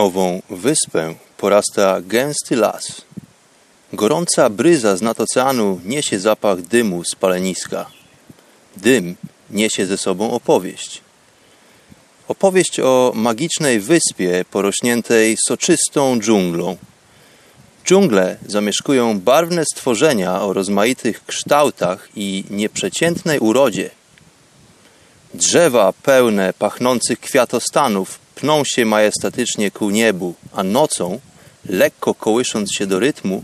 Ową wyspę porasta gęsty las. Gorąca bryza z nad oceanu niesie zapach dymu z paleniska. Dym niesie ze sobą opowieść. Opowieść o magicznej wyspie porośniętej soczystą dżunglą. Dżungle zamieszkują barwne stworzenia o rozmaitych kształtach i nieprzeciętnej urodzie. Drzewa pełne pachnących kwiatostanów pną się majestatycznie ku niebu, a nocą, lekko kołysząc się do rytmu,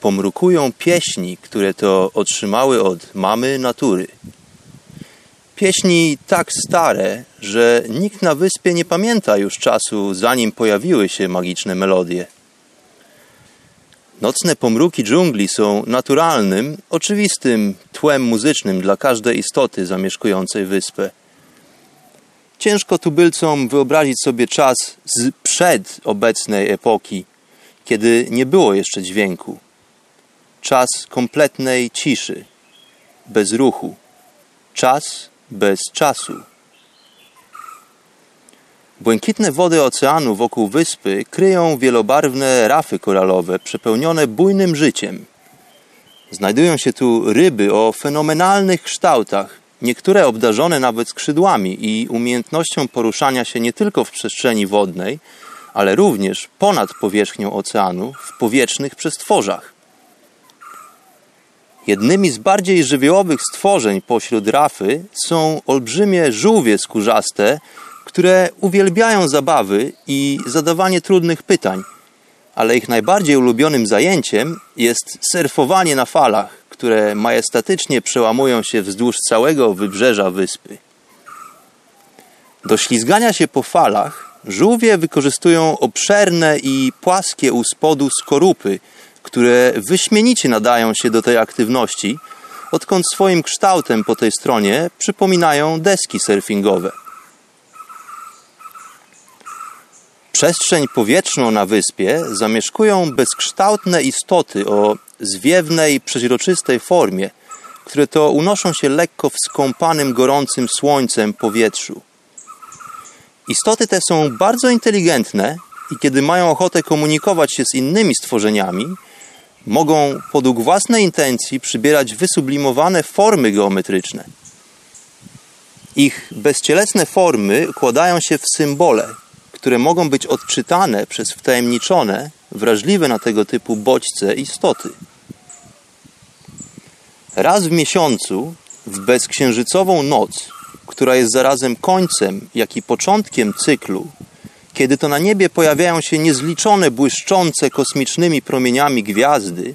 pomrukują pieśni, które to otrzymały od mamy natury. Pieśni tak stare, że nikt na wyspie nie pamięta już czasu, zanim pojawiły się magiczne melodie. Nocne pomruki dżungli są naturalnym, oczywistym tłem muzycznym dla każdej istoty zamieszkującej wyspę. Ciężko tubylcom wyobrazić sobie czas z przed obecnej epoki, kiedy nie było jeszcze dźwięku. Czas kompletnej ciszy, bez ruchu. Czas bez czasu. Błękitne wody oceanu wokół wyspy kryją wielobarwne rafy koralowe przepełnione bujnym życiem. Znajdują się tu ryby o fenomenalnych kształtach, niektóre obdarzone nawet skrzydłami i umiejętnością poruszania się nie tylko w przestrzeni wodnej, ale również ponad powierzchnią oceanu w powietrznych przestworzach. Jednymi z bardziej żywiołowych stworzeń pośród rafy są olbrzymie żółwie skórzaste, które uwielbiają zabawy i zadawanie trudnych pytań, ale ich najbardziej ulubionym zajęciem jest surfowanie na falach, które majestatycznie przełamują się wzdłuż całego wybrzeża wyspy. Do ślizgania się po falach żółwie wykorzystują obszerne i płaskie u spodu skorupy, które wyśmienicie nadają się do tej aktywności, odkąd swoim kształtem po tej stronie przypominają deski surfingowe. Przestrzeń powietrzną na wyspie zamieszkują bezkształtne istoty o zwiewnej, przeźroczystej formie, które to unoszą się lekko w skąpanym gorącym słońcem powietrzu. Istoty te są bardzo inteligentne i kiedy mają ochotę komunikować się z innymi stworzeniami, mogą podług własnej intencji przybierać wysublimowane formy geometryczne. Ich bezcielesne formy układają się w symbole, które mogą być odczytane przez wtajemniczone, wrażliwe na tego typu bodźce istoty. Raz w miesiącu, w bezksiężycową noc, która jest zarazem końcem, jak i początkiem cyklu, kiedy to na niebie pojawiają się niezliczone błyszczące kosmicznymi promieniami gwiazdy,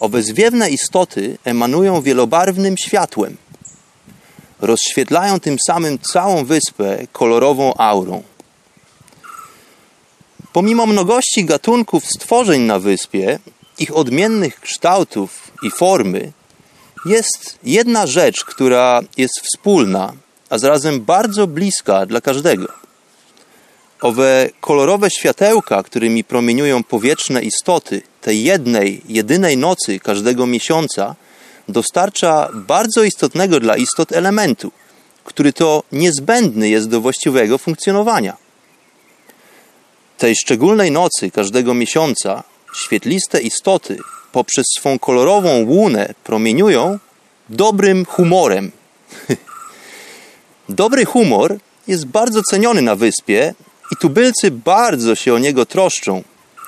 owe zwiewne istoty emanują wielobarwnym światłem. Rozświetlają tym samym całą wyspę kolorową aurą. Pomimo mnogości gatunków stworzeń na wyspie, ich odmiennych kształtów i formy, jest jedna rzecz, która jest wspólna, a zarazem bardzo bliska dla każdego. Owe kolorowe światełka, którymi promieniują powietrzne istoty, tej jednej, jedynej nocy każdego miesiąca, dostarcza bardzo istotnego dla istot elementu, który to niezbędny jest do właściwego funkcjonowania. Tej szczególnej nocy każdego miesiąca świetliste istoty poprzez swą kolorową łunę promieniują dobrym humorem. Dobry humor jest bardzo ceniony na wyspie i tubylcy bardzo się o niego troszczą,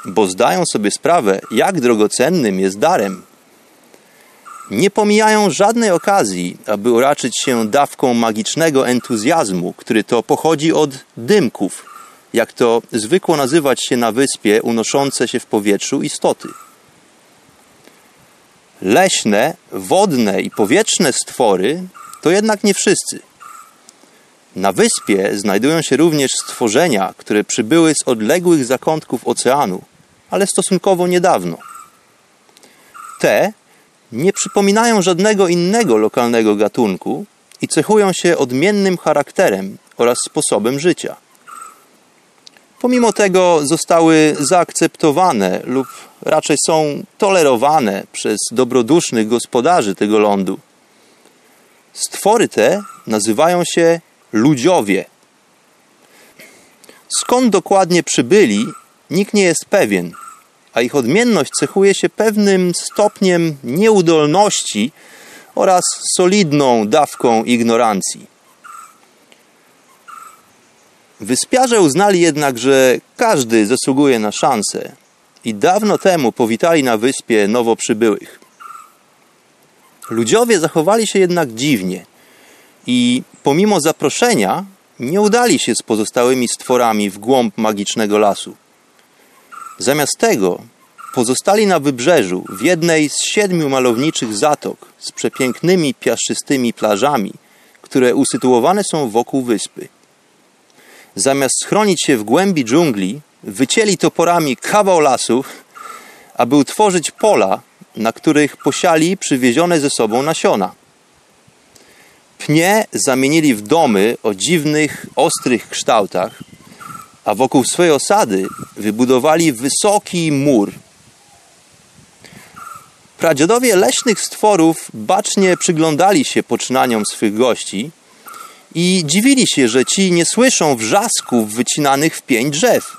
bo zdają sobie sprawę, jak drogocennym jest darem. Nie pomijają żadnej okazji, aby uraczyć się dawką magicznego entuzjazmu, który to pochodzi od dymków, jak to zwykło nazywać się na wyspie unoszące się w powietrzu istoty. Leśne, wodne i powietrzne stwory to jednak nie wszyscy. Na wyspie znajdują się również stworzenia, które przybyły z odległych zakątków oceanu, ale stosunkowo niedawno. Te nie przypominają żadnego innego lokalnego gatunku i cechują się odmiennym charakterem oraz sposobem życia. Pomimo tego zostały zaakceptowane lub raczej są tolerowane przez dobrodusznych gospodarzy tego lądu. Stwory te nazywają się ludziowie. Skąd dokładnie przybyli, nikt nie jest pewien, a ich odmienność cechuje się pewnym stopniem nieudolności oraz solidną dawką ignorancji. Wyspiarze uznali jednak, że każdy zasługuje na szansę i dawno temu powitali na wyspie nowo przybyłych. Ludziowie zachowali się jednak dziwnie i pomimo zaproszenia nie udali się z pozostałymi stworami w głąb magicznego lasu. Zamiast tego pozostali na wybrzeżu w jednej z siedmiu malowniczych zatok z przepięknymi piaszczystymi plażami, które usytuowane są wokół wyspy. Zamiast schronić się w głębi dżungli, wycięli toporami kawał lasu, aby utworzyć pola, na których posiali przywiezione ze sobą nasiona. Pnie zamienili w domy o dziwnych, ostrych kształtach, a wokół swojej osady wybudowali wysoki mur. Pradziadowie leśnych stworów bacznie przyglądali się poczynaniom swych gości i dziwili się, że ci nie słyszą wrzasków wycinanych w pień drzew.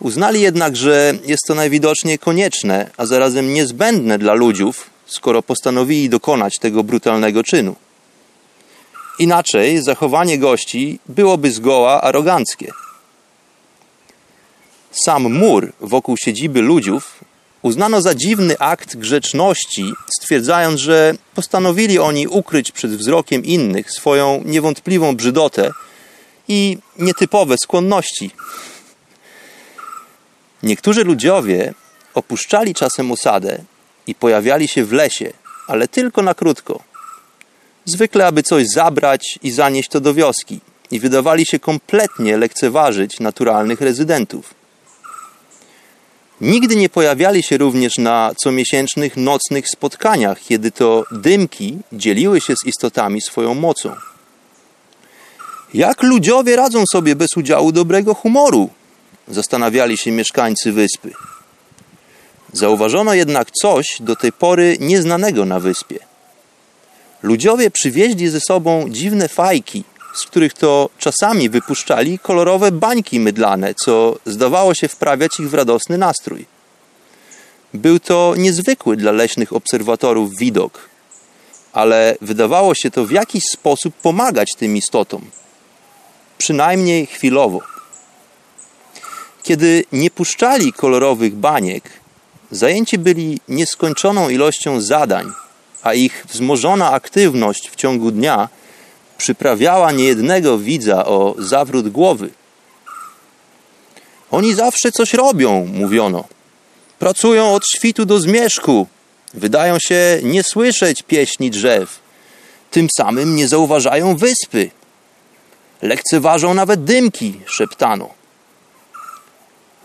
Uznali jednak, że jest to najwidoczniej konieczne, a zarazem niezbędne dla ludziów, skoro postanowili dokonać tego brutalnego czynu. Inaczej zachowanie gości byłoby zgoła aroganckie. Sam mur wokół siedziby ludziów uznano za dziwny akt grzeczności, stwierdzając, że postanowili oni ukryć przed wzrokiem innych swoją niewątpliwą brzydotę i nietypowe skłonności. Niektórzy ludziowie opuszczali czasem osadę i pojawiali się w lesie, ale tylko na krótko. Zwykle, aby coś zabrać i zanieść to do wioski, i wydawali się kompletnie lekceważyć naturalnych rezydentów. Nigdy nie pojawiali się również na comiesięcznych nocnych spotkaniach, kiedy to dymki dzieliły się z istotami swoją mocą. Jak ludziowie radzą sobie bez udziału dobrego humoru? Zastanawiali się mieszkańcy wyspy. Zauważono jednak coś do tej pory nieznanego na wyspie. Ludziowie przywieźli ze sobą dziwne fajki, z których to czasami wypuszczali kolorowe bańki mydlane, co zdawało się wprawiać ich w radosny nastrój. Był to niezwykły dla leśnych obserwatorów widok, ale wydawało się to w jakiś sposób pomagać tym istotom, przynajmniej chwilowo. Kiedy nie puszczali kolorowych baniek, zajęci byli nieskończoną ilością zadań, a ich wzmożona aktywność w ciągu dnia przyprawiała niejednego widza o zawrót głowy. Oni zawsze coś robią, mówiono. Pracują od świtu do zmierzchu. Wydają się nie słyszeć pieśni drzew. Tym samym nie zauważają wyspy. Lekceważą nawet dymki, szeptano.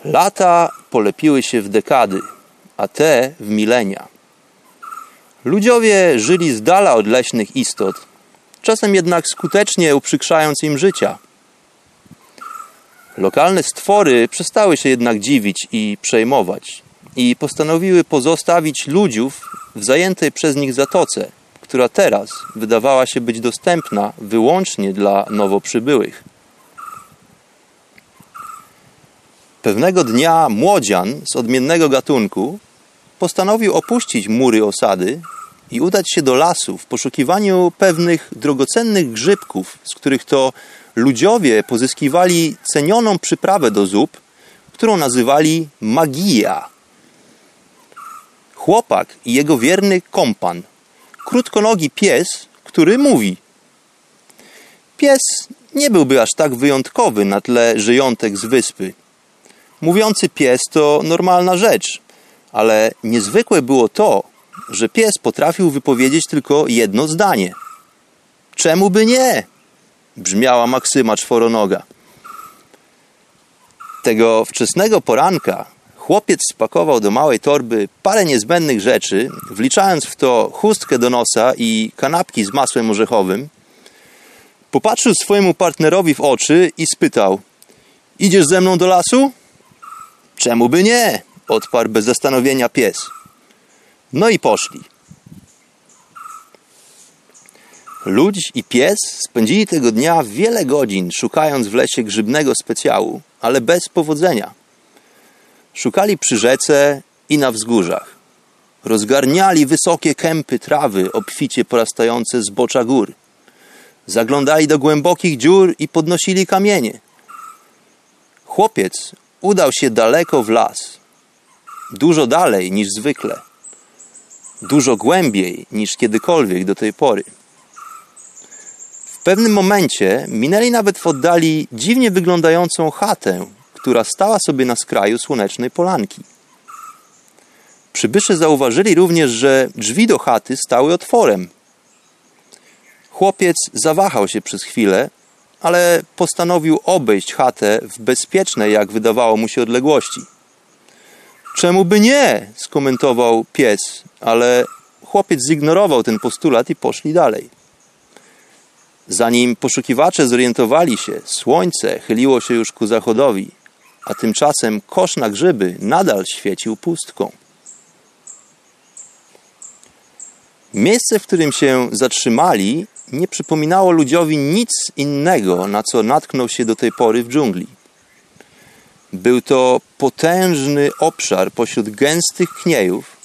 Lata polepiły się w dekady, a te w milenia. Ludziowie żyli z dala od leśnych istot, czasem jednak skutecznie uprzykrzając im życia. Lokalne stwory przestały się jednak dziwić i przejmować i postanowiły pozostawić ludziów w zajętej przez nich zatoce, która teraz wydawała się być dostępna wyłącznie dla nowo przybyłych. Pewnego dnia młodzian z odmiennego gatunku postanowił opuścić mury osady i udać się do lasu w poszukiwaniu pewnych drogocennych grzybków, z których to ludziowie pozyskiwali cenioną przyprawę do zup, którą nazywali magia. Chłopak i jego wierny kompan, krótkonogi pies, który mówi. Pies nie byłby aż tak wyjątkowy na tle żyjątek z wyspy. Mówiący pies to normalna rzecz, ale niezwykłe było to, że pies potrafił wypowiedzieć tylko jedno zdanie. Czemu by nie? brzmiała Maksyma czworonoga. Tego wczesnego poranka chłopiec spakował do małej torby parę niezbędnych rzeczy, wliczając w to chustkę do nosa i kanapki z masłem orzechowym. Popatrzył swojemu partnerowi w oczy i spytał: Idziesz ze mną do lasu? Czemu by nie? odparł bez zastanowienia pies. No i poszli. Ludź i pies spędzili tego dnia wiele godzin szukając w lesie grzybnego specjału, ale bez powodzenia. Szukali przy rzece i na wzgórzach. Rozgarniali wysokie kępy trawy obficie porastające z bocza gór. Zaglądali do głębokich dziur i podnosili kamienie. Chłopiec udał się daleko w las. Dużo dalej niż zwykle. Dużo głębiej niż kiedykolwiek do tej pory. W pewnym momencie minęli nawet w oddali dziwnie wyglądającą chatę, która stała sobie na skraju słonecznej polanki. Przybysze zauważyli również, że drzwi do chaty stały otworem. Chłopiec zawahał się przez chwilę, ale postanowił obejść chatę w bezpiecznej, jak wydawało mu się, odległości. Czemu by nie? skomentował pies, ale chłopiec zignorował ten postulat i poszli dalej. Zanim poszukiwacze zorientowali się, słońce chyliło się już ku zachodowi, a tymczasem kosz na grzyby nadal świecił pustką. Miejsce, w którym się zatrzymali, nie przypominało ludziowi nic innego, na co natknął się do tej pory w dżungli. Był to potężny obszar pośród gęstych kniejów,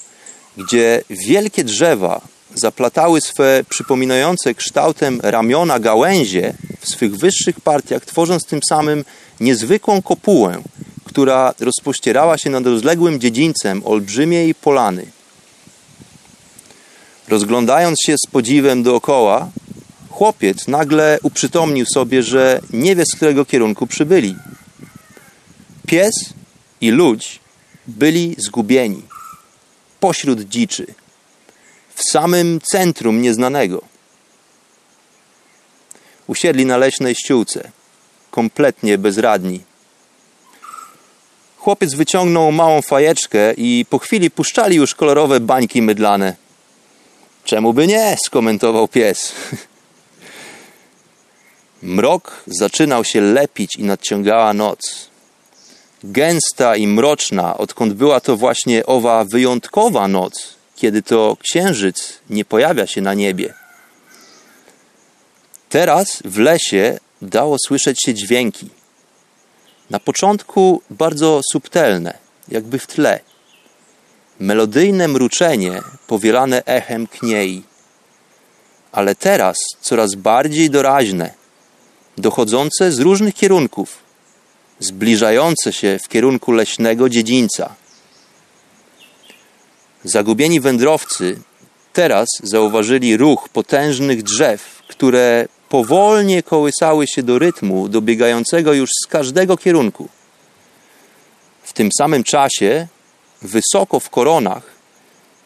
gdzie wielkie drzewa zaplatały swe przypominające kształtem ramiona gałęzie w swych wyższych partiach, tworząc tym samym niezwykłą kopułę, która rozpościerała się nad rozległym dziedzińcem olbrzymiej polany. Rozglądając się z podziwem dookoła, chłopiec nagle uprzytomnił sobie, że nie wie z którego kierunku przybyli. Pies i ludź byli zgubieni pośród dziczy w samym centrum nieznanego. Usiedli na leśnej ściółce, kompletnie bezradni. Chłopiec wyciągnął małą fajeczkę i po chwili puszczali już kolorowe bańki mydlane. Czemu by nie? skomentował pies. Mrok zaczynał się lepić i nadciągała noc. Gęsta i mroczna, odkąd była to właśnie owa wyjątkowa noc, kiedy to księżyc nie pojawia się na niebie. Teraz w lesie dało słyszeć się dźwięki. Na początku bardzo subtelne, jakby w tle. Melodyjne mruczenie powielane echem kniei. Ale teraz coraz bardziej doraźne, dochodzące z różnych kierunków, zbliżające się w kierunku leśnego dziedzińca. Zagubieni wędrowcy teraz zauważyli ruch potężnych drzew, które powolnie kołysały się do rytmu dobiegającego już z każdego kierunku. W tym samym czasie, wysoko w koronach,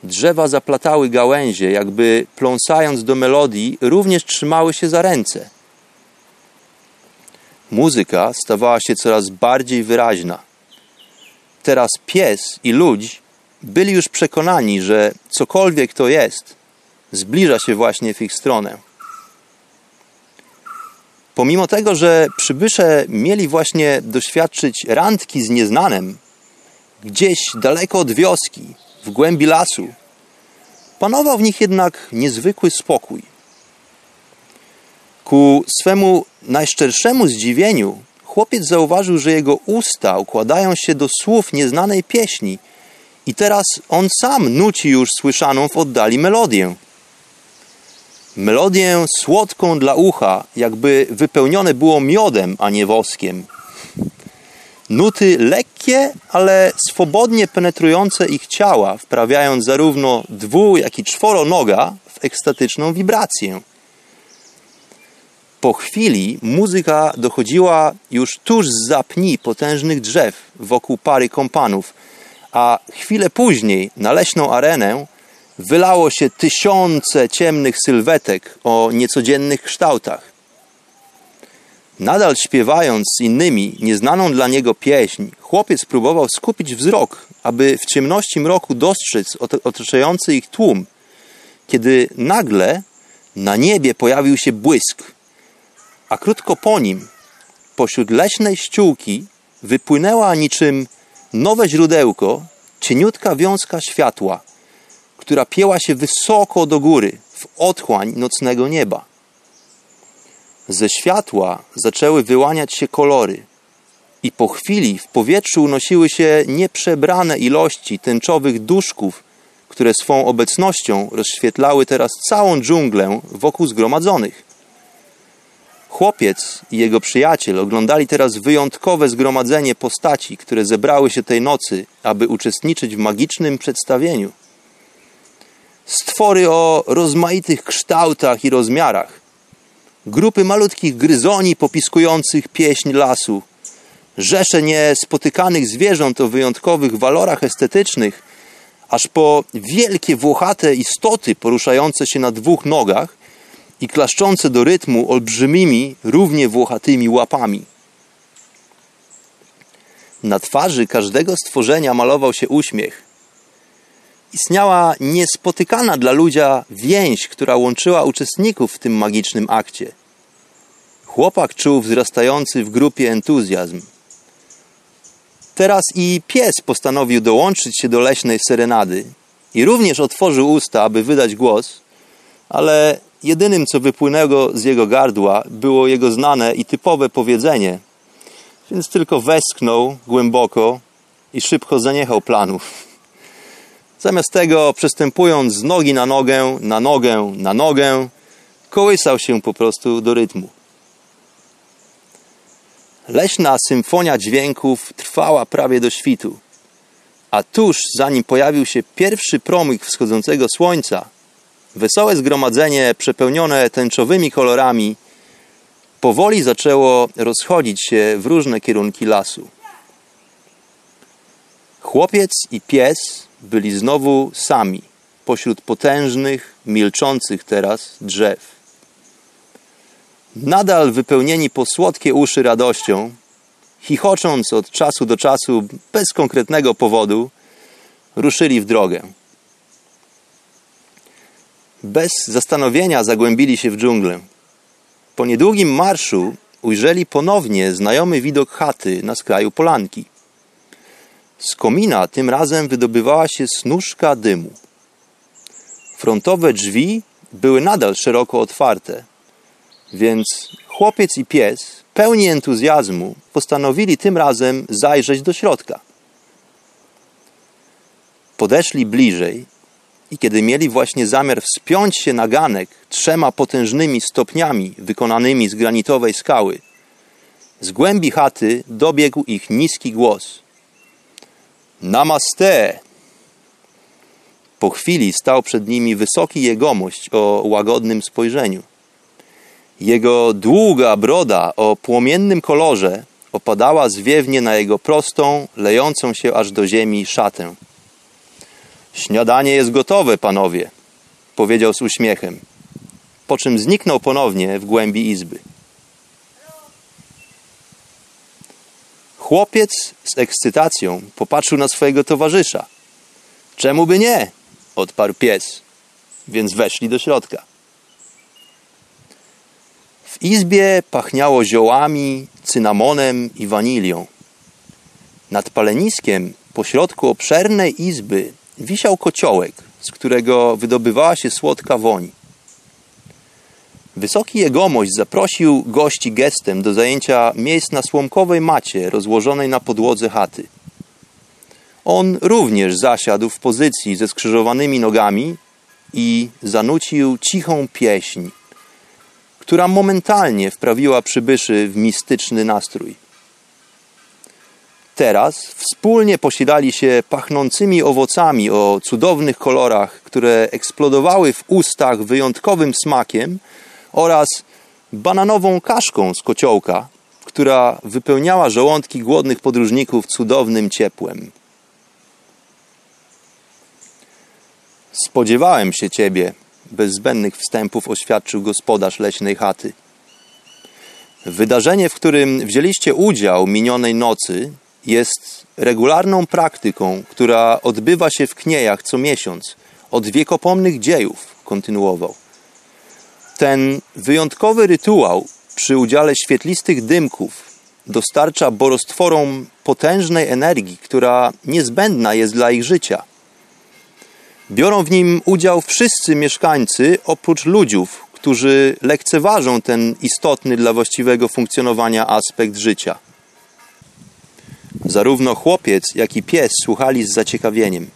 drzewa zaplatały gałęzie, jakby pląsając do melodii, również trzymały się za ręce. Muzyka stawała się coraz bardziej wyraźna. Teraz pies i ludź byli już przekonani, że cokolwiek to jest, zbliża się właśnie w ich stronę. Pomimo tego, że przybysze mieli właśnie doświadczyć randki z nieznanym, gdzieś daleko od wioski, w głębi lasu, panował w nich jednak niezwykły spokój. Ku swemu najszczerszemu zdziwieniu, chłopiec zauważył, że jego usta układają się do słów nieznanej pieśni i teraz on sam nuci już słyszaną w oddali melodię. Melodię słodką dla ucha, jakby wypełnione było miodem, a nie woskiem. Nuty lekkie, ale swobodnie penetrujące ich ciała, wprawiając zarówno dwu, jak i czworonoga w ekstatyczną wibrację. Po chwili muzyka dochodziła już tuż za pni potężnych drzew wokół pary kompanów, a chwilę później na leśną arenę wylało się tysiące ciemnych sylwetek o niecodziennych kształtach. Nadal śpiewając z innymi nieznaną dla niego pieśń, chłopiec próbował skupić wzrok, aby w ciemności mroku dostrzec otaczający ich tłum, kiedy nagle na niebie pojawił się błysk, a krótko po nim, pośród leśnej ściółki, wypłynęła niczym nowe źródełko cieniutka wiązka światła, która pieła się wysoko do góry, w otchłań nocnego nieba. Ze światła zaczęły wyłaniać się kolory, i po chwili w powietrzu unosiły się nieprzebrane ilości tęczowych duszków, które swą obecnością rozświetlały teraz całą dżunglę wokół zgromadzonych. Chłopiec i jego przyjaciel oglądali teraz wyjątkowe zgromadzenie postaci, które zebrały się tej nocy, aby uczestniczyć w magicznym przedstawieniu. Stwory o rozmaitych kształtach i rozmiarach, grupy malutkich gryzoni popiskujących pieśń lasu, rzesze niespotykanych zwierząt o wyjątkowych walorach estetycznych, aż po wielkie włochate istoty poruszające się na dwóch nogach i klaszczące do rytmu olbrzymimi, równie włochatymi łapami. Na twarzy każdego stworzenia malował się uśmiech. Istniała niespotykana dla ludzia więź, która łączyła uczestników w tym magicznym akcie. Chłopak czuł wzrastający w grupie entuzjazm. Teraz i pies postanowił dołączyć się do leśnej serenady i również otworzył usta, aby wydać głos, ale jedynym, co wypłynęło z jego gardła, było jego znane i typowe powiedzenie, więc tylko westchnął głęboko i szybko zaniechał planów. Zamiast tego, przestępując z nogi na nogę, na nogę, na nogę, kołysał się po prostu do rytmu. Leśna symfonia dźwięków trwała prawie do świtu, a tuż zanim pojawił się pierwszy promyk wschodzącego słońca, wesołe zgromadzenie przepełnione tęczowymi kolorami powoli zaczęło rozchodzić się w różne kierunki lasu. Chłopiec i pies byli znowu sami pośród potężnych, milczących teraz drzew nadal wypełnieni po słodkie uszy radością, chichocząc od czasu do czasu bez konkretnego powodu, ruszyli w drogę. Bez zastanowienia zagłębili się w dżunglę. Po niedługim marszu ujrzeli ponownie znajomy widok chaty na skraju polanki. Z komina tym razem wydobywała się snużka dymu. Frontowe drzwi były nadal szeroko otwarte – więc chłopiec i pies, pełni entuzjazmu, postanowili tym razem zajrzeć do środka. Podeszli bliżej i kiedy mieli właśnie zamiar wspiąć się na ganek trzema potężnymi stopniami wykonanymi z granitowej skały, z głębi chaty dobiegł ich niski głos. Namaste! Po chwili stał przed nimi wysoki jegomość o łagodnym spojrzeniu. Jego długa broda o płomiennym kolorze opadała zwiewnie na jego prostą, lejącą się aż do ziemi szatę. Śniadanie jest gotowe, panowie, powiedział z uśmiechem, po czym zniknął ponownie w głębi izby. Chłopiec z ekscytacją popatrzył na swojego towarzysza. Czemu by nie? odparł pies, więc weszli do środka. W izbie pachniało ziołami, cynamonem i wanilią. Nad paleniskiem, pośrodku obszernej izby, wisiał kociołek, z którego wydobywała się słodka woń. Wysoki jegomość zaprosił gości gestem do zajęcia miejsc na słomkowej macie rozłożonej na podłodze chaty. On również zasiadł w pozycji ze skrzyżowanymi nogami i zanucił cichą pieśń, która momentalnie wprawiła przybyszy w mistyczny nastrój. Teraz wspólnie posilali się pachnącymi owocami o cudownych kolorach, które eksplodowały w ustach wyjątkowym smakiem oraz bananową kaszką z kociołka, która wypełniała żołądki głodnych podróżników cudownym ciepłem. Spodziewałem się ciebie, bez zbędnych wstępów oświadczył gospodarz leśnej chaty. Wydarzenie, w którym wzięliście udział minionej nocy, jest regularną praktyką, która odbywa się w Kniejach co miesiąc, od wiekopomnych dziejów, kontynuował. Ten wyjątkowy rytuał przy udziale świetlistych dymków dostarcza borostworom potężnej energii, która niezbędna jest dla ich życia. Biorą w nim udział wszyscy mieszkańcy oprócz ludziów, którzy lekceważą ten istotny dla właściwego funkcjonowania aspekt życia. Zarówno chłopiec, jak i pies słuchali z zaciekawieniem.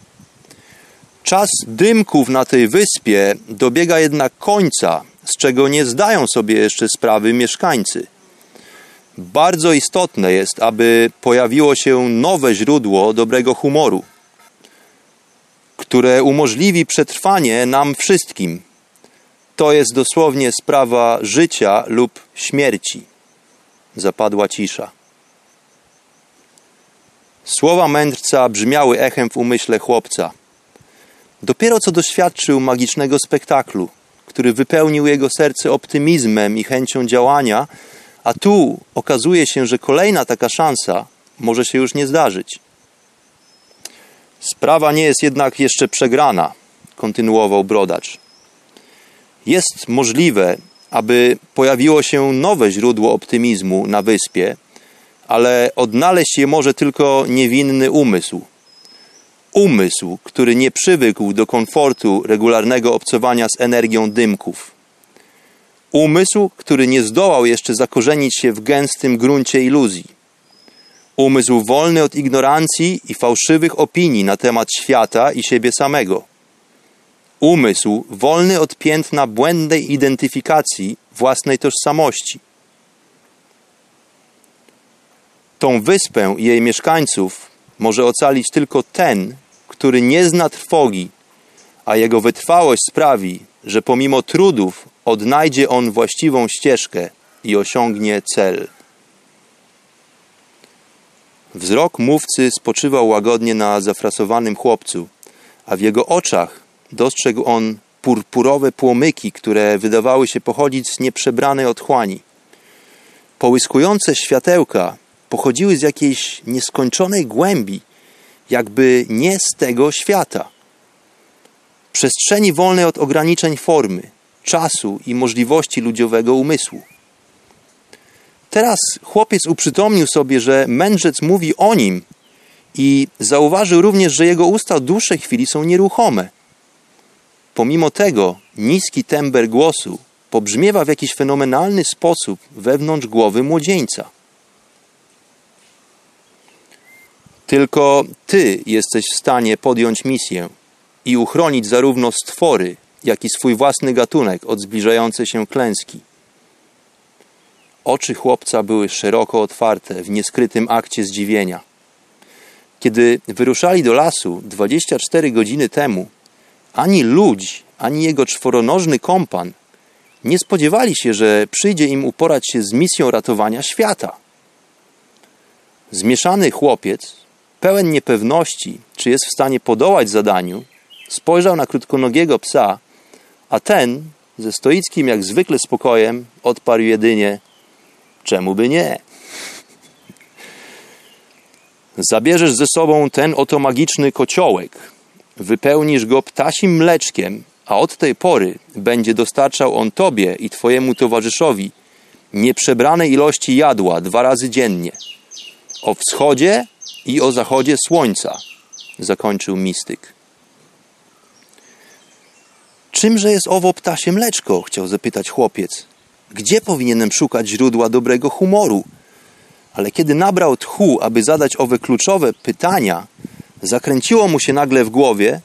Czas dymków na tej wyspie dobiega jednak końca, z czego nie zdają sobie jeszcze sprawy mieszkańcy. Bardzo istotne jest, aby pojawiło się nowe źródło dobrego humoru, które umożliwi przetrwanie nam wszystkim. To jest dosłownie sprawa życia lub śmierci. Zapadła cisza. Słowa mędrca brzmiały echem w umyśle chłopca. Dopiero co doświadczył magicznego spektaklu, który wypełnił jego serce optymizmem i chęcią działania, a tu okazuje się, że kolejna taka szansa może się już nie zdarzyć. Sprawa nie jest jednak jeszcze przegrana, kontynuował brodacz. Jest możliwe, aby pojawiło się nowe źródło optymizmu na wyspie, ale odnaleźć je może tylko niewinny umysł. Umysł, który nie przywykł do komfortu regularnego obcowania z energią dymków. Umysł, który nie zdołał jeszcze zakorzenić się w gęstym gruncie iluzji. Umysł wolny od ignorancji i fałszywych opinii na temat świata i siebie samego. Umysł wolny od piętna błędnej identyfikacji własnej tożsamości Tą wyspę i jej mieszkańców może ocalić tylko ten, który nie zna trwogi, a jego wytrwałość sprawi, że pomimo trudów odnajdzie on właściwą ścieżkę i osiągnie cel. Wzrok mówcy spoczywał łagodnie na zafrasowanym chłopcu, a w jego oczach dostrzegł on purpurowe płomyki, które wydawały się pochodzić z nieprzebranej otchłani. Połyskujące światełka pochodziły z jakiejś nieskończonej głębi, jakby nie z tego świata. Przestrzeni wolnej od ograniczeń formy, czasu i możliwości ludziowego umysłu. Teraz chłopiec uprzytomnił sobie, że mędrzec mówi o nim i zauważył również, że jego usta od dłuższej chwili są nieruchome. Pomimo tego niski tember głosu pobrzmiewa w jakiś fenomenalny sposób wewnątrz głowy młodzieńca. Tylko Ty jesteś w stanie podjąć misję i uchronić zarówno stwory, jak i swój własny gatunek od zbliżającej się klęski. Oczy chłopca były szeroko otwarte w nieskrytym akcie zdziwienia. Kiedy wyruszali do lasu 24 godziny temu, ani ludź, ani jego czworonożny kompan nie spodziewali się, że przyjdzie im uporać się z misją ratowania świata. Zmieszany chłopiec pełen niepewności, czy jest w stanie podołać zadaniu, spojrzał na krótkonogiego psa, a ten, ze stoickim jak zwykle spokojem, odparł jedynie: Czemu by nie? Zabierzesz ze sobą ten oto magiczny kociołek, wypełnisz go ptasim mleczkiem, a od tej pory będzie dostarczał on tobie i twojemu towarzyszowi nieprzebrane ilości jadła dwa razy dziennie. O wschodzie i o zachodzie słońca, zakończył mistyk. Czymże jest owo ptasie mleczko? chciał zapytać chłopiec. Gdzie powinienem szukać źródła dobrego humoru? Ale kiedy nabrał tchu, aby zadać owe kluczowe pytania, zakręciło mu się nagle w głowie,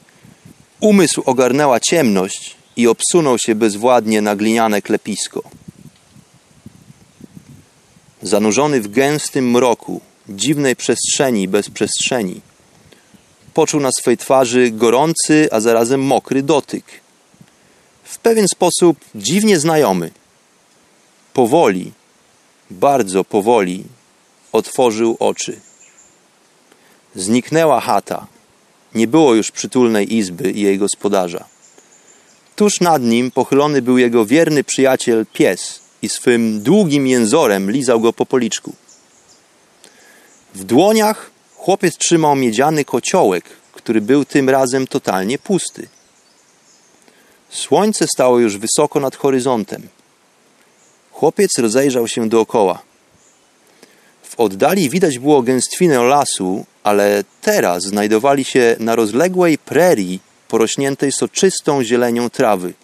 umysł ogarnęła ciemność i obsunął się bezwładnie na gliniane klepisko. Zanurzony w gęstym mroku, dziwnej przestrzeni bez przestrzeni. Poczuł na swej twarzy gorący, a zarazem mokry dotyk. W pewien sposób dziwnie znajomy. Powoli, bardzo powoli otworzył oczy. Zniknęła chata. Nie było już przytulnej izby i jej gospodarza. Tuż nad nim pochylony był jego wierny przyjaciel pies i swym długim jęzorem lizał go po policzku. W dłoniach chłopiec trzymał miedziany kociołek, który był tym razem totalnie pusty. Słońce stało już wysoko nad horyzontem. Chłopiec rozejrzał się dookoła. W oddali widać było gęstwinę lasu, ale teraz znajdowali się na rozległej prerii porośniętej soczystą zielenią trawy.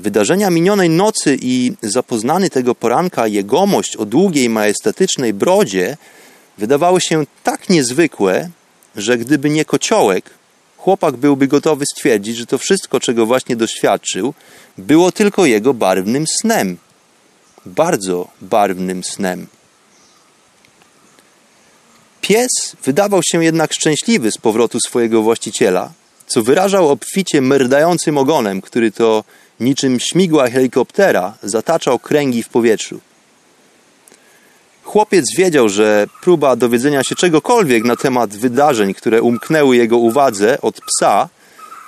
Wydarzenia minionej nocy i zapoznany tego poranka jegomość o długiej, majestatycznej brodzie wydawały się tak niezwykłe, że gdyby nie kociołek, chłopak byłby gotowy stwierdzić, że to wszystko, czego właśnie doświadczył, było tylko jego barwnym snem. Bardzo barwnym snem. Pies wydawał się jednak szczęśliwy z powrotu swojego właściciela, co wyrażał obficie merdającym ogonem, który to niczym śmigła helikoptera zataczał kręgi w powietrzu. Chłopiec wiedział, że próba dowiedzenia się czegokolwiek na temat wydarzeń, które umknęły jego uwadze od psa,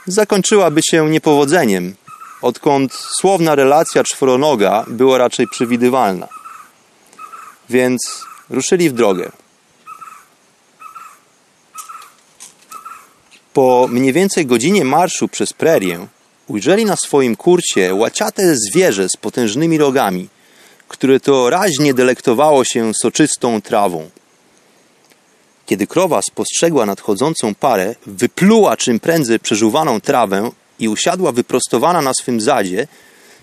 zakończyłaby się niepowodzeniem, odkąd słowna relacja czworonoga była raczej przewidywalna. Więc ruszyli w drogę. Po mniej więcej godzinie marszu przez prerię ujrzeli na swoim kurcie łaciate zwierzę z potężnymi rogami, które to raźnie delektowało się soczystą trawą. Kiedy krowa spostrzegła nadchodzącą parę, wypluła czym prędzej przeżuwaną trawę i usiadła wyprostowana na swym zadzie,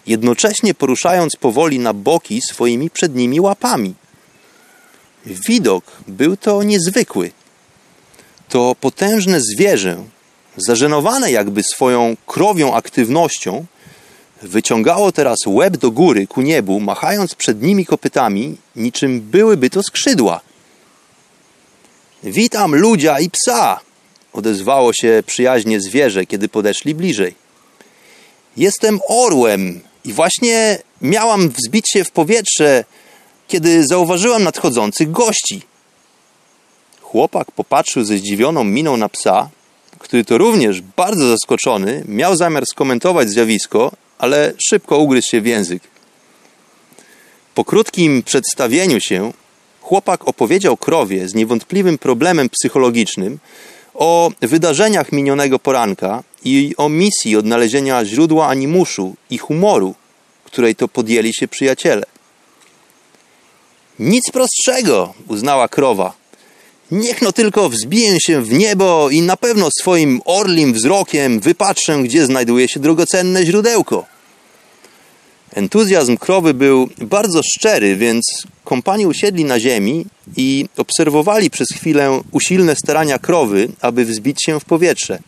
jednocześnie poruszając powoli na boki swoimi przednimi łapami. Widok był to niezwykły to potężne zwierzę, zażenowane jakby swoją krowią aktywnością, wyciągało teraz łeb do góry ku niebu, machając przed nimi kopytami, niczym byłyby to skrzydła. Witam ludzia i psa! odezwało się przyjaźnie zwierzę, kiedy podeszli bliżej. Jestem orłem i właśnie miałam wzbić się w powietrze, kiedy zauważyłam nadchodzących gości. Chłopak popatrzył ze zdziwioną miną na psa, który to również bardzo zaskoczony miał zamiar skomentować zjawisko, ale szybko ugryzł się w język. Po krótkim przedstawieniu się chłopak opowiedział krowie z niewątpliwym problemem psychologicznym o wydarzeniach minionego poranka i o misji odnalezienia źródła animuszu i humoru, której to podjęli się przyjaciele. Nic prostszego, uznała krowa. Niech no tylko wzbiję się w niebo i na pewno swoim orlim wzrokiem wypatrzę, gdzie znajduje się drogocenne źródełko. Entuzjazm krowy był bardzo szczery, więc kompani usiedli na ziemi i obserwowali przez chwilę usilne starania krowy, aby wzbić się w powietrze.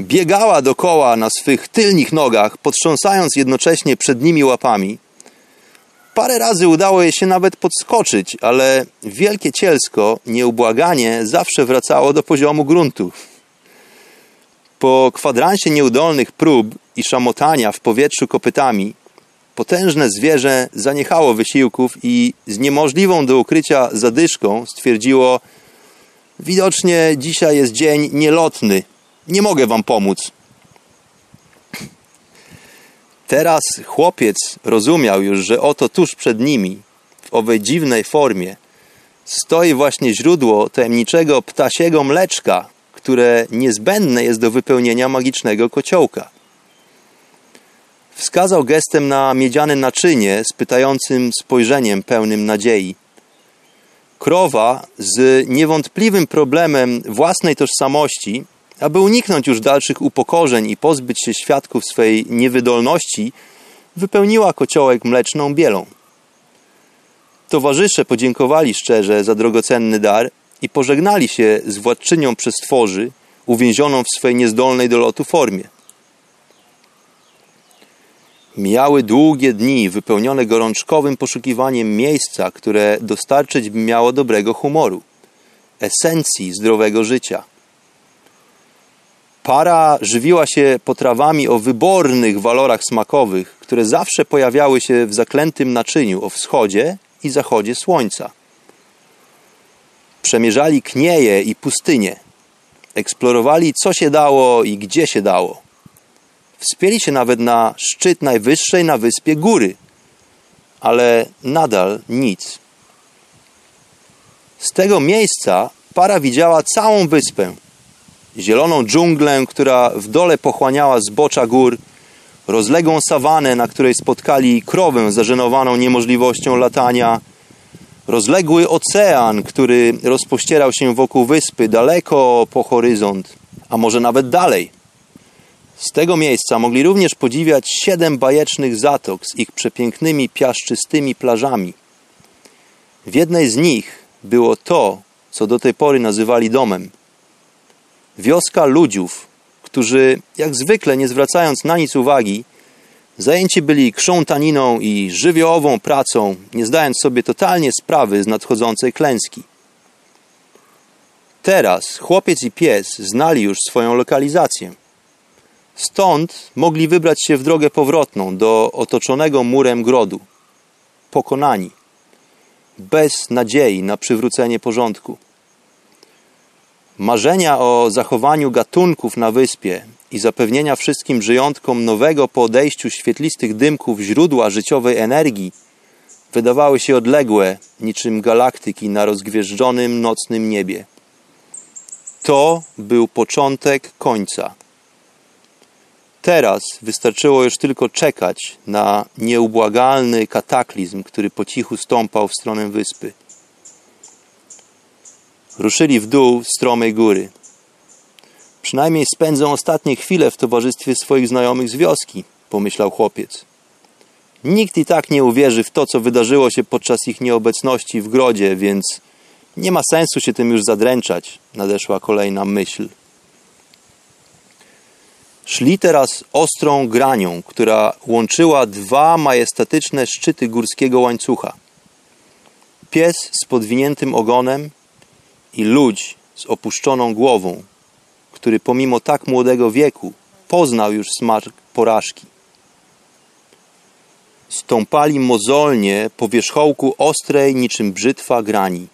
Biegała dokoła na swych tylnych nogach, potrząsając jednocześnie przednimi łapami, Parę razy udało jej się nawet podskoczyć, ale wielkie cielsko nieubłaganie zawsze wracało do poziomu gruntu. Po kwadransie nieudolnych prób i szamotania w powietrzu kopytami, potężne zwierzę zaniechało wysiłków i z niemożliwą do ukrycia zadyszką stwierdziło Widocznie dzisiaj jest dzień nielotny. Nie mogę wam pomóc. Teraz chłopiec rozumiał już, że oto tuż przed nimi, w owej dziwnej formie, stoi właśnie źródło tajemniczego ptasiego mleczka, które niezbędne jest do wypełnienia magicznego kociołka. Wskazał gestem na miedziane naczynie z pytającym spojrzeniem pełnym nadziei. Krowa z niewątpliwym problemem własnej tożsamości aby uniknąć już dalszych upokorzeń i pozbyć się świadków swej niewydolności, wypełniła kociołek mleczną bielą. Towarzysze podziękowali szczerze za drogocenny dar i pożegnali się z władczynią przestworzy, uwięzioną w swej niezdolnej do lotu formie. Mijały długie dni wypełnione gorączkowym poszukiwaniem miejsca, które dostarczyć miało dobrego humoru, esencji zdrowego życia. Para żywiła się potrawami o wybornych walorach smakowych, które zawsze pojawiały się w zaklętym naczyniu o wschodzie i zachodzie słońca. Przemierzali knieje i pustynie, eksplorowali co się dało i gdzie się dało. Wspięli się nawet na szczyt najwyższej na wyspie góry, ale nadal nic. Z tego miejsca para widziała całą wyspę. Zieloną dżunglę, która w dole pochłaniała zbocza gór, rozległą sawanę, na której spotkali krowę zażenowaną niemożliwością latania, rozległy ocean, który rozpościerał się wokół wyspy daleko po horyzont, a może nawet dalej. Z tego miejsca mogli również podziwiać siedem bajecznych zatok z ich przepięknymi piaszczystymi plażami. W jednej z nich było to, co do tej pory nazywali domem. Wioska ludziów, którzy, jak zwykle nie zwracając na nic uwagi, zajęci byli krzątaniną i żywiołową pracą, nie zdając sobie totalnie sprawy z nadchodzącej klęski. Teraz chłopiec i pies znali już swoją lokalizację – Stąd mogli wybrać się w drogę powrotną do otoczonego murem grodu. Pokonani. Bez nadziei na przywrócenie porządku. Marzenia o zachowaniu gatunków na wyspie i zapewnienia wszystkim żyjątkom nowego po odejściu świetlistych dymków źródła życiowej energii wydawały się odległe, niczym galaktyki na rozgwieżdżonym nocnym niebie. To był początek końca. Teraz wystarczyło już tylko czekać na nieubłagalny kataklizm, który po cichu stąpał w stronę wyspy. Ruszyli w dół stromej góry. Przynajmniej spędzą ostatnie chwile w towarzystwie swoich znajomych z wioski, pomyślał chłopiec. Nikt i tak nie uwierzy w to, co wydarzyło się podczas ich nieobecności w grodzie, więc nie ma sensu się tym już zadręczać, nadeszła kolejna myśl. Szli teraz ostrą granią, która łączyła dwa majestatyczne szczyty górskiego łańcucha. Pies z podwiniętym ogonem i ludź z opuszczoną głową, który pomimo tak młodego wieku poznał już smak porażki. Stąpali mozolnie po wierzchołku ostrej niczym brzytwa grani.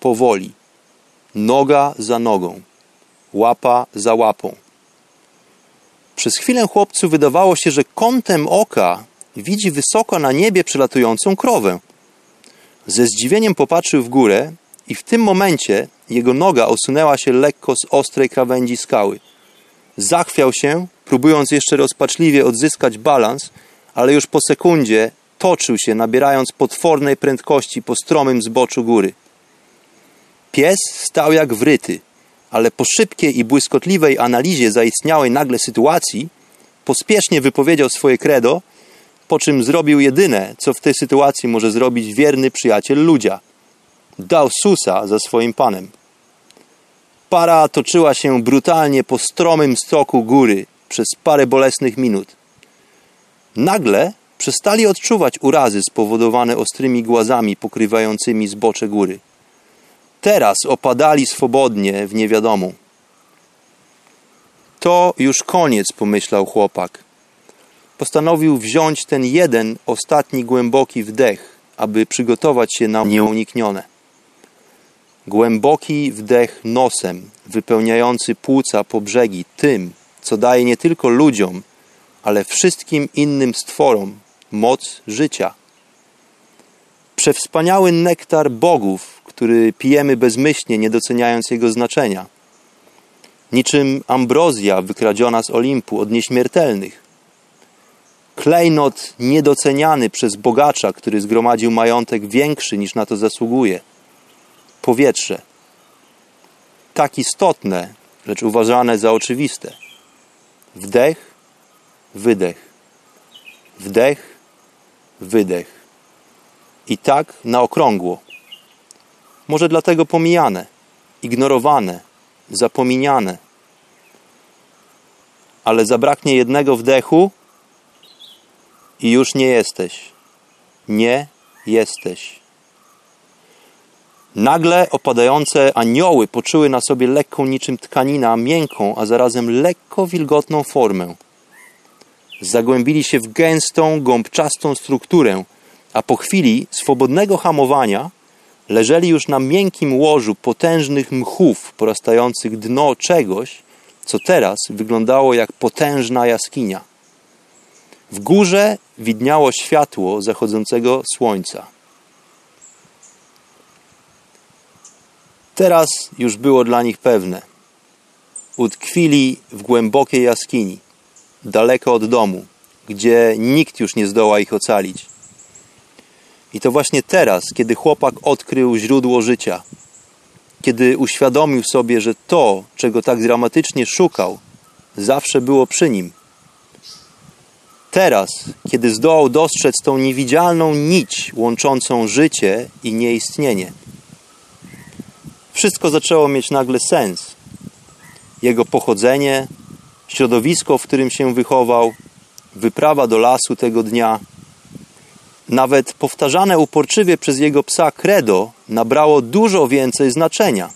Powoli, noga za nogą, łapa za łapą przez chwilę chłopcu wydawało się, że kątem oka widzi wysoko na niebie przelatującą krowę. Ze zdziwieniem popatrzył w górę i w tym momencie jego noga osunęła się lekko z ostrej krawędzi skały. Zachwiał się, próbując jeszcze rozpaczliwie odzyskać balans, ale już po sekundzie toczył się, nabierając potwornej prędkości po stromym zboczu góry. Pies stał jak wryty – ale po szybkiej i błyskotliwej analizie zaistniałej nagle sytuacji pospiesznie wypowiedział swoje credo, po czym zrobił jedyne, co w tej sytuacji może zrobić wierny przyjaciel ludzia. Dał susa za swoim panem. Para toczyła się brutalnie po stromym stoku góry przez parę bolesnych minut. Nagle przestali odczuwać urazy spowodowane ostrymi głazami pokrywającymi zbocze góry. Teraz opadali swobodnie w niewiadomu. To już koniec, pomyślał chłopak. Postanowił wziąć ten jeden ostatni głęboki wdech, aby przygotować się na nieuniknione. Głęboki wdech nosem, wypełniający płuca po brzegi tym, co daje nie tylko ludziom, ale wszystkim innym stworom moc życia. Przewspaniały nektar bogów, który pijemy bezmyślnie, nie doceniając jego znaczenia. Niczym ambrozja wykradziona z Olimpu od nieśmiertelnych. Klejnot niedoceniany przez bogacza, który zgromadził majątek większy niż na to zasługuje. Powietrze. Tak istotne, lecz uważane za oczywiste. Wdech, wydech. Wdech, wydech. I tak na okrągło. Może dlatego pomijane, ignorowane, zapominiane. Ale zabraknie jednego wdechu i już nie jesteś. Nie jesteś. Nagle opadające anioły poczuły na sobie lekką niczym tkanina, miękką, a zarazem lekko wilgotną formę. Zagłębili się w gęstą, gąbczastą strukturę, a po chwili swobodnego hamowania leżeli już na miękkim łożu potężnych mchów porastających dno czegoś, co teraz wyglądało jak potężna jaskinia. W górze widniało światło zachodzącego słońca. Teraz już było dla nich pewne. Utkwili w głębokiej jaskini, daleko od domu, gdzie nikt już nie zdoła ich ocalić. I to właśnie teraz, kiedy chłopak odkrył źródło życia, kiedy uświadomił sobie, że to, czego tak dramatycznie szukał, zawsze było przy nim. Teraz, kiedy zdołał dostrzec tą niewidzialną nić łączącą życie i nieistnienie, wszystko zaczęło mieć nagle sens. Jego pochodzenie, środowisko, w którym się wychował, wyprawa do lasu tego dnia, nawet powtarzane uporczywie przez jego psa credo nabrało dużo więcej znaczenia.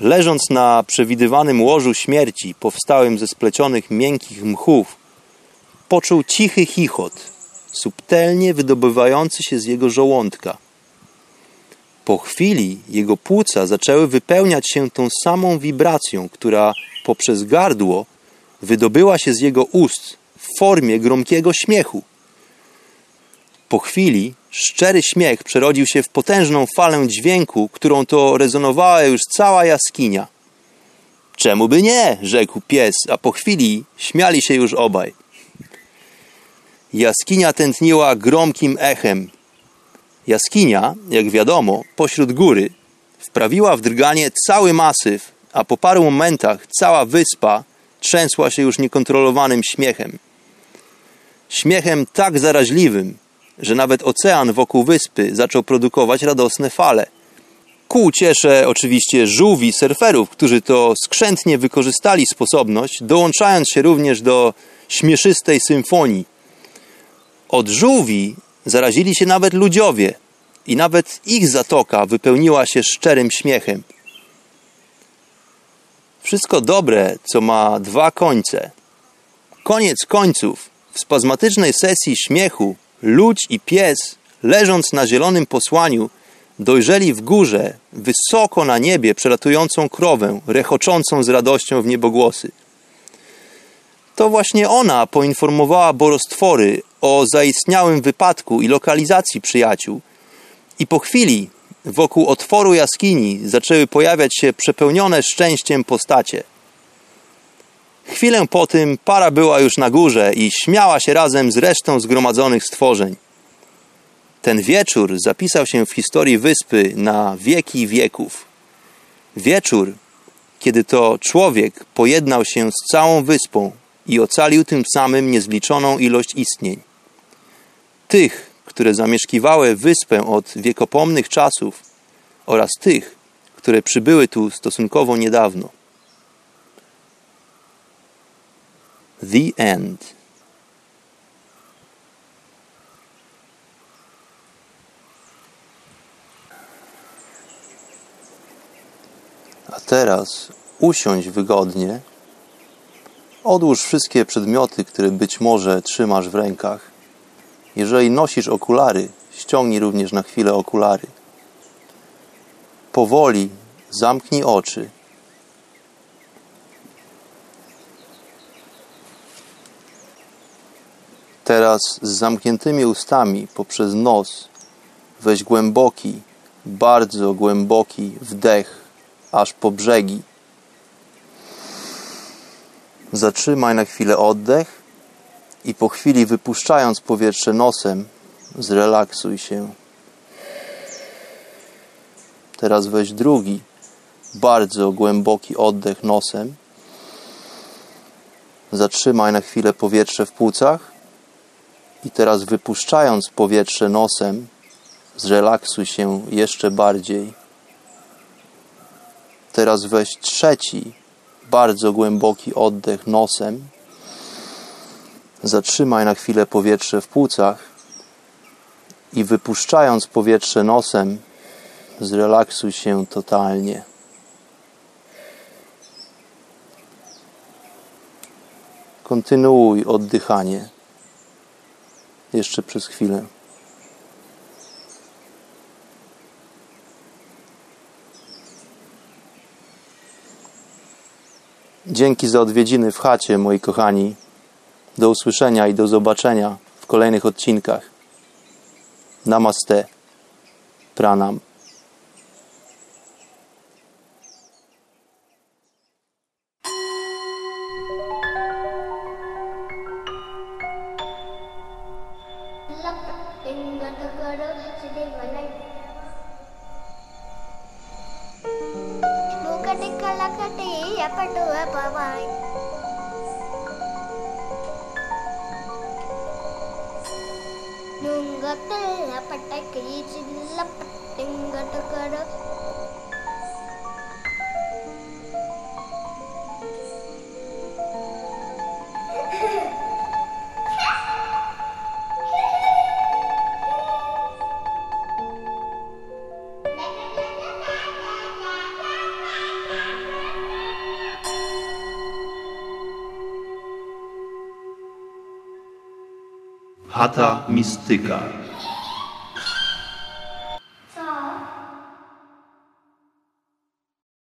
Leżąc na przewidywanym łożu śmierci, powstałym ze splecionych miękkich mchów, poczuł cichy chichot, subtelnie wydobywający się z jego żołądka. Po chwili jego płuca zaczęły wypełniać się tą samą wibracją, która poprzez gardło wydobyła się z jego ust w formie gromkiego śmiechu. Po chwili szczery śmiech przerodził się w potężną falę dźwięku, którą to rezonowała już cała jaskinia. Czemu by nie? rzekł pies, a po chwili śmiali się już obaj. Jaskinia tętniła gromkim echem. Jaskinia, jak wiadomo, pośród góry, wprawiła w drganie cały masyw, a po paru momentach cała wyspa trzęsła się już niekontrolowanym śmiechem. Śmiechem tak zaraźliwym, że nawet ocean wokół wyspy zaczął produkować radosne fale. Ku ciesze oczywiście żółwi surferów, którzy to skrzętnie wykorzystali sposobność, dołączając się również do śmieszystej symfonii. Od żółwi zarazili się nawet ludziowie i nawet ich zatoka wypełniła się szczerym śmiechem. Wszystko dobre, co ma dwa końce. Koniec końców, w spazmatycznej sesji śmiechu, ludź i pies, leżąc na zielonym posłaniu, dojrzeli w górze, wysoko na niebie, przelatującą krowę, rechoczącą z radością w niebogłosy. To właśnie ona poinformowała borostwory o zaistniałym wypadku i lokalizacji przyjaciół. I po chwili wokół otworu jaskini zaczęły pojawiać się przepełnione szczęściem postacie. Chwilę po tym para była już na górze i śmiała się razem z resztą zgromadzonych stworzeń. Ten wieczór zapisał się w historii wyspy na wieki wieków. Wieczór, kiedy to człowiek pojednał się z całą wyspą i ocalił tym samym niezliczoną ilość istnień. Tych, które zamieszkiwały wyspę od wiekopomnych czasów oraz tych, które przybyły tu stosunkowo niedawno. The End. A teraz usiądź wygodnie. Odłóż wszystkie przedmioty, które być może trzymasz w rękach. Jeżeli nosisz okulary, ściągnij również na chwilę okulary. Powoli zamknij oczy Teraz z zamkniętymi ustami poprzez nos weź głęboki, bardzo głęboki wdech aż po brzegi. Zatrzymaj na chwilę oddech i po chwili wypuszczając powietrze nosem, zrelaksuj się. Teraz weź drugi, bardzo głęboki oddech nosem. Zatrzymaj na chwilę powietrze w płucach i teraz wypuszczając powietrze nosem, zrelaksuj się jeszcze bardziej. Teraz weź trzeci, bardzo głęboki oddech nosem. Zatrzymaj na chwilę powietrze w płucach i wypuszczając powietrze nosem, zrelaksuj się totalnie. Kontynuuj oddychanie jeszcze przez chwilę. Dzięki za odwiedziny w chacie, moi kochani. Do usłyszenia i do zobaczenia w kolejnych odcinkach. Namaste. Pranam. Mistyka.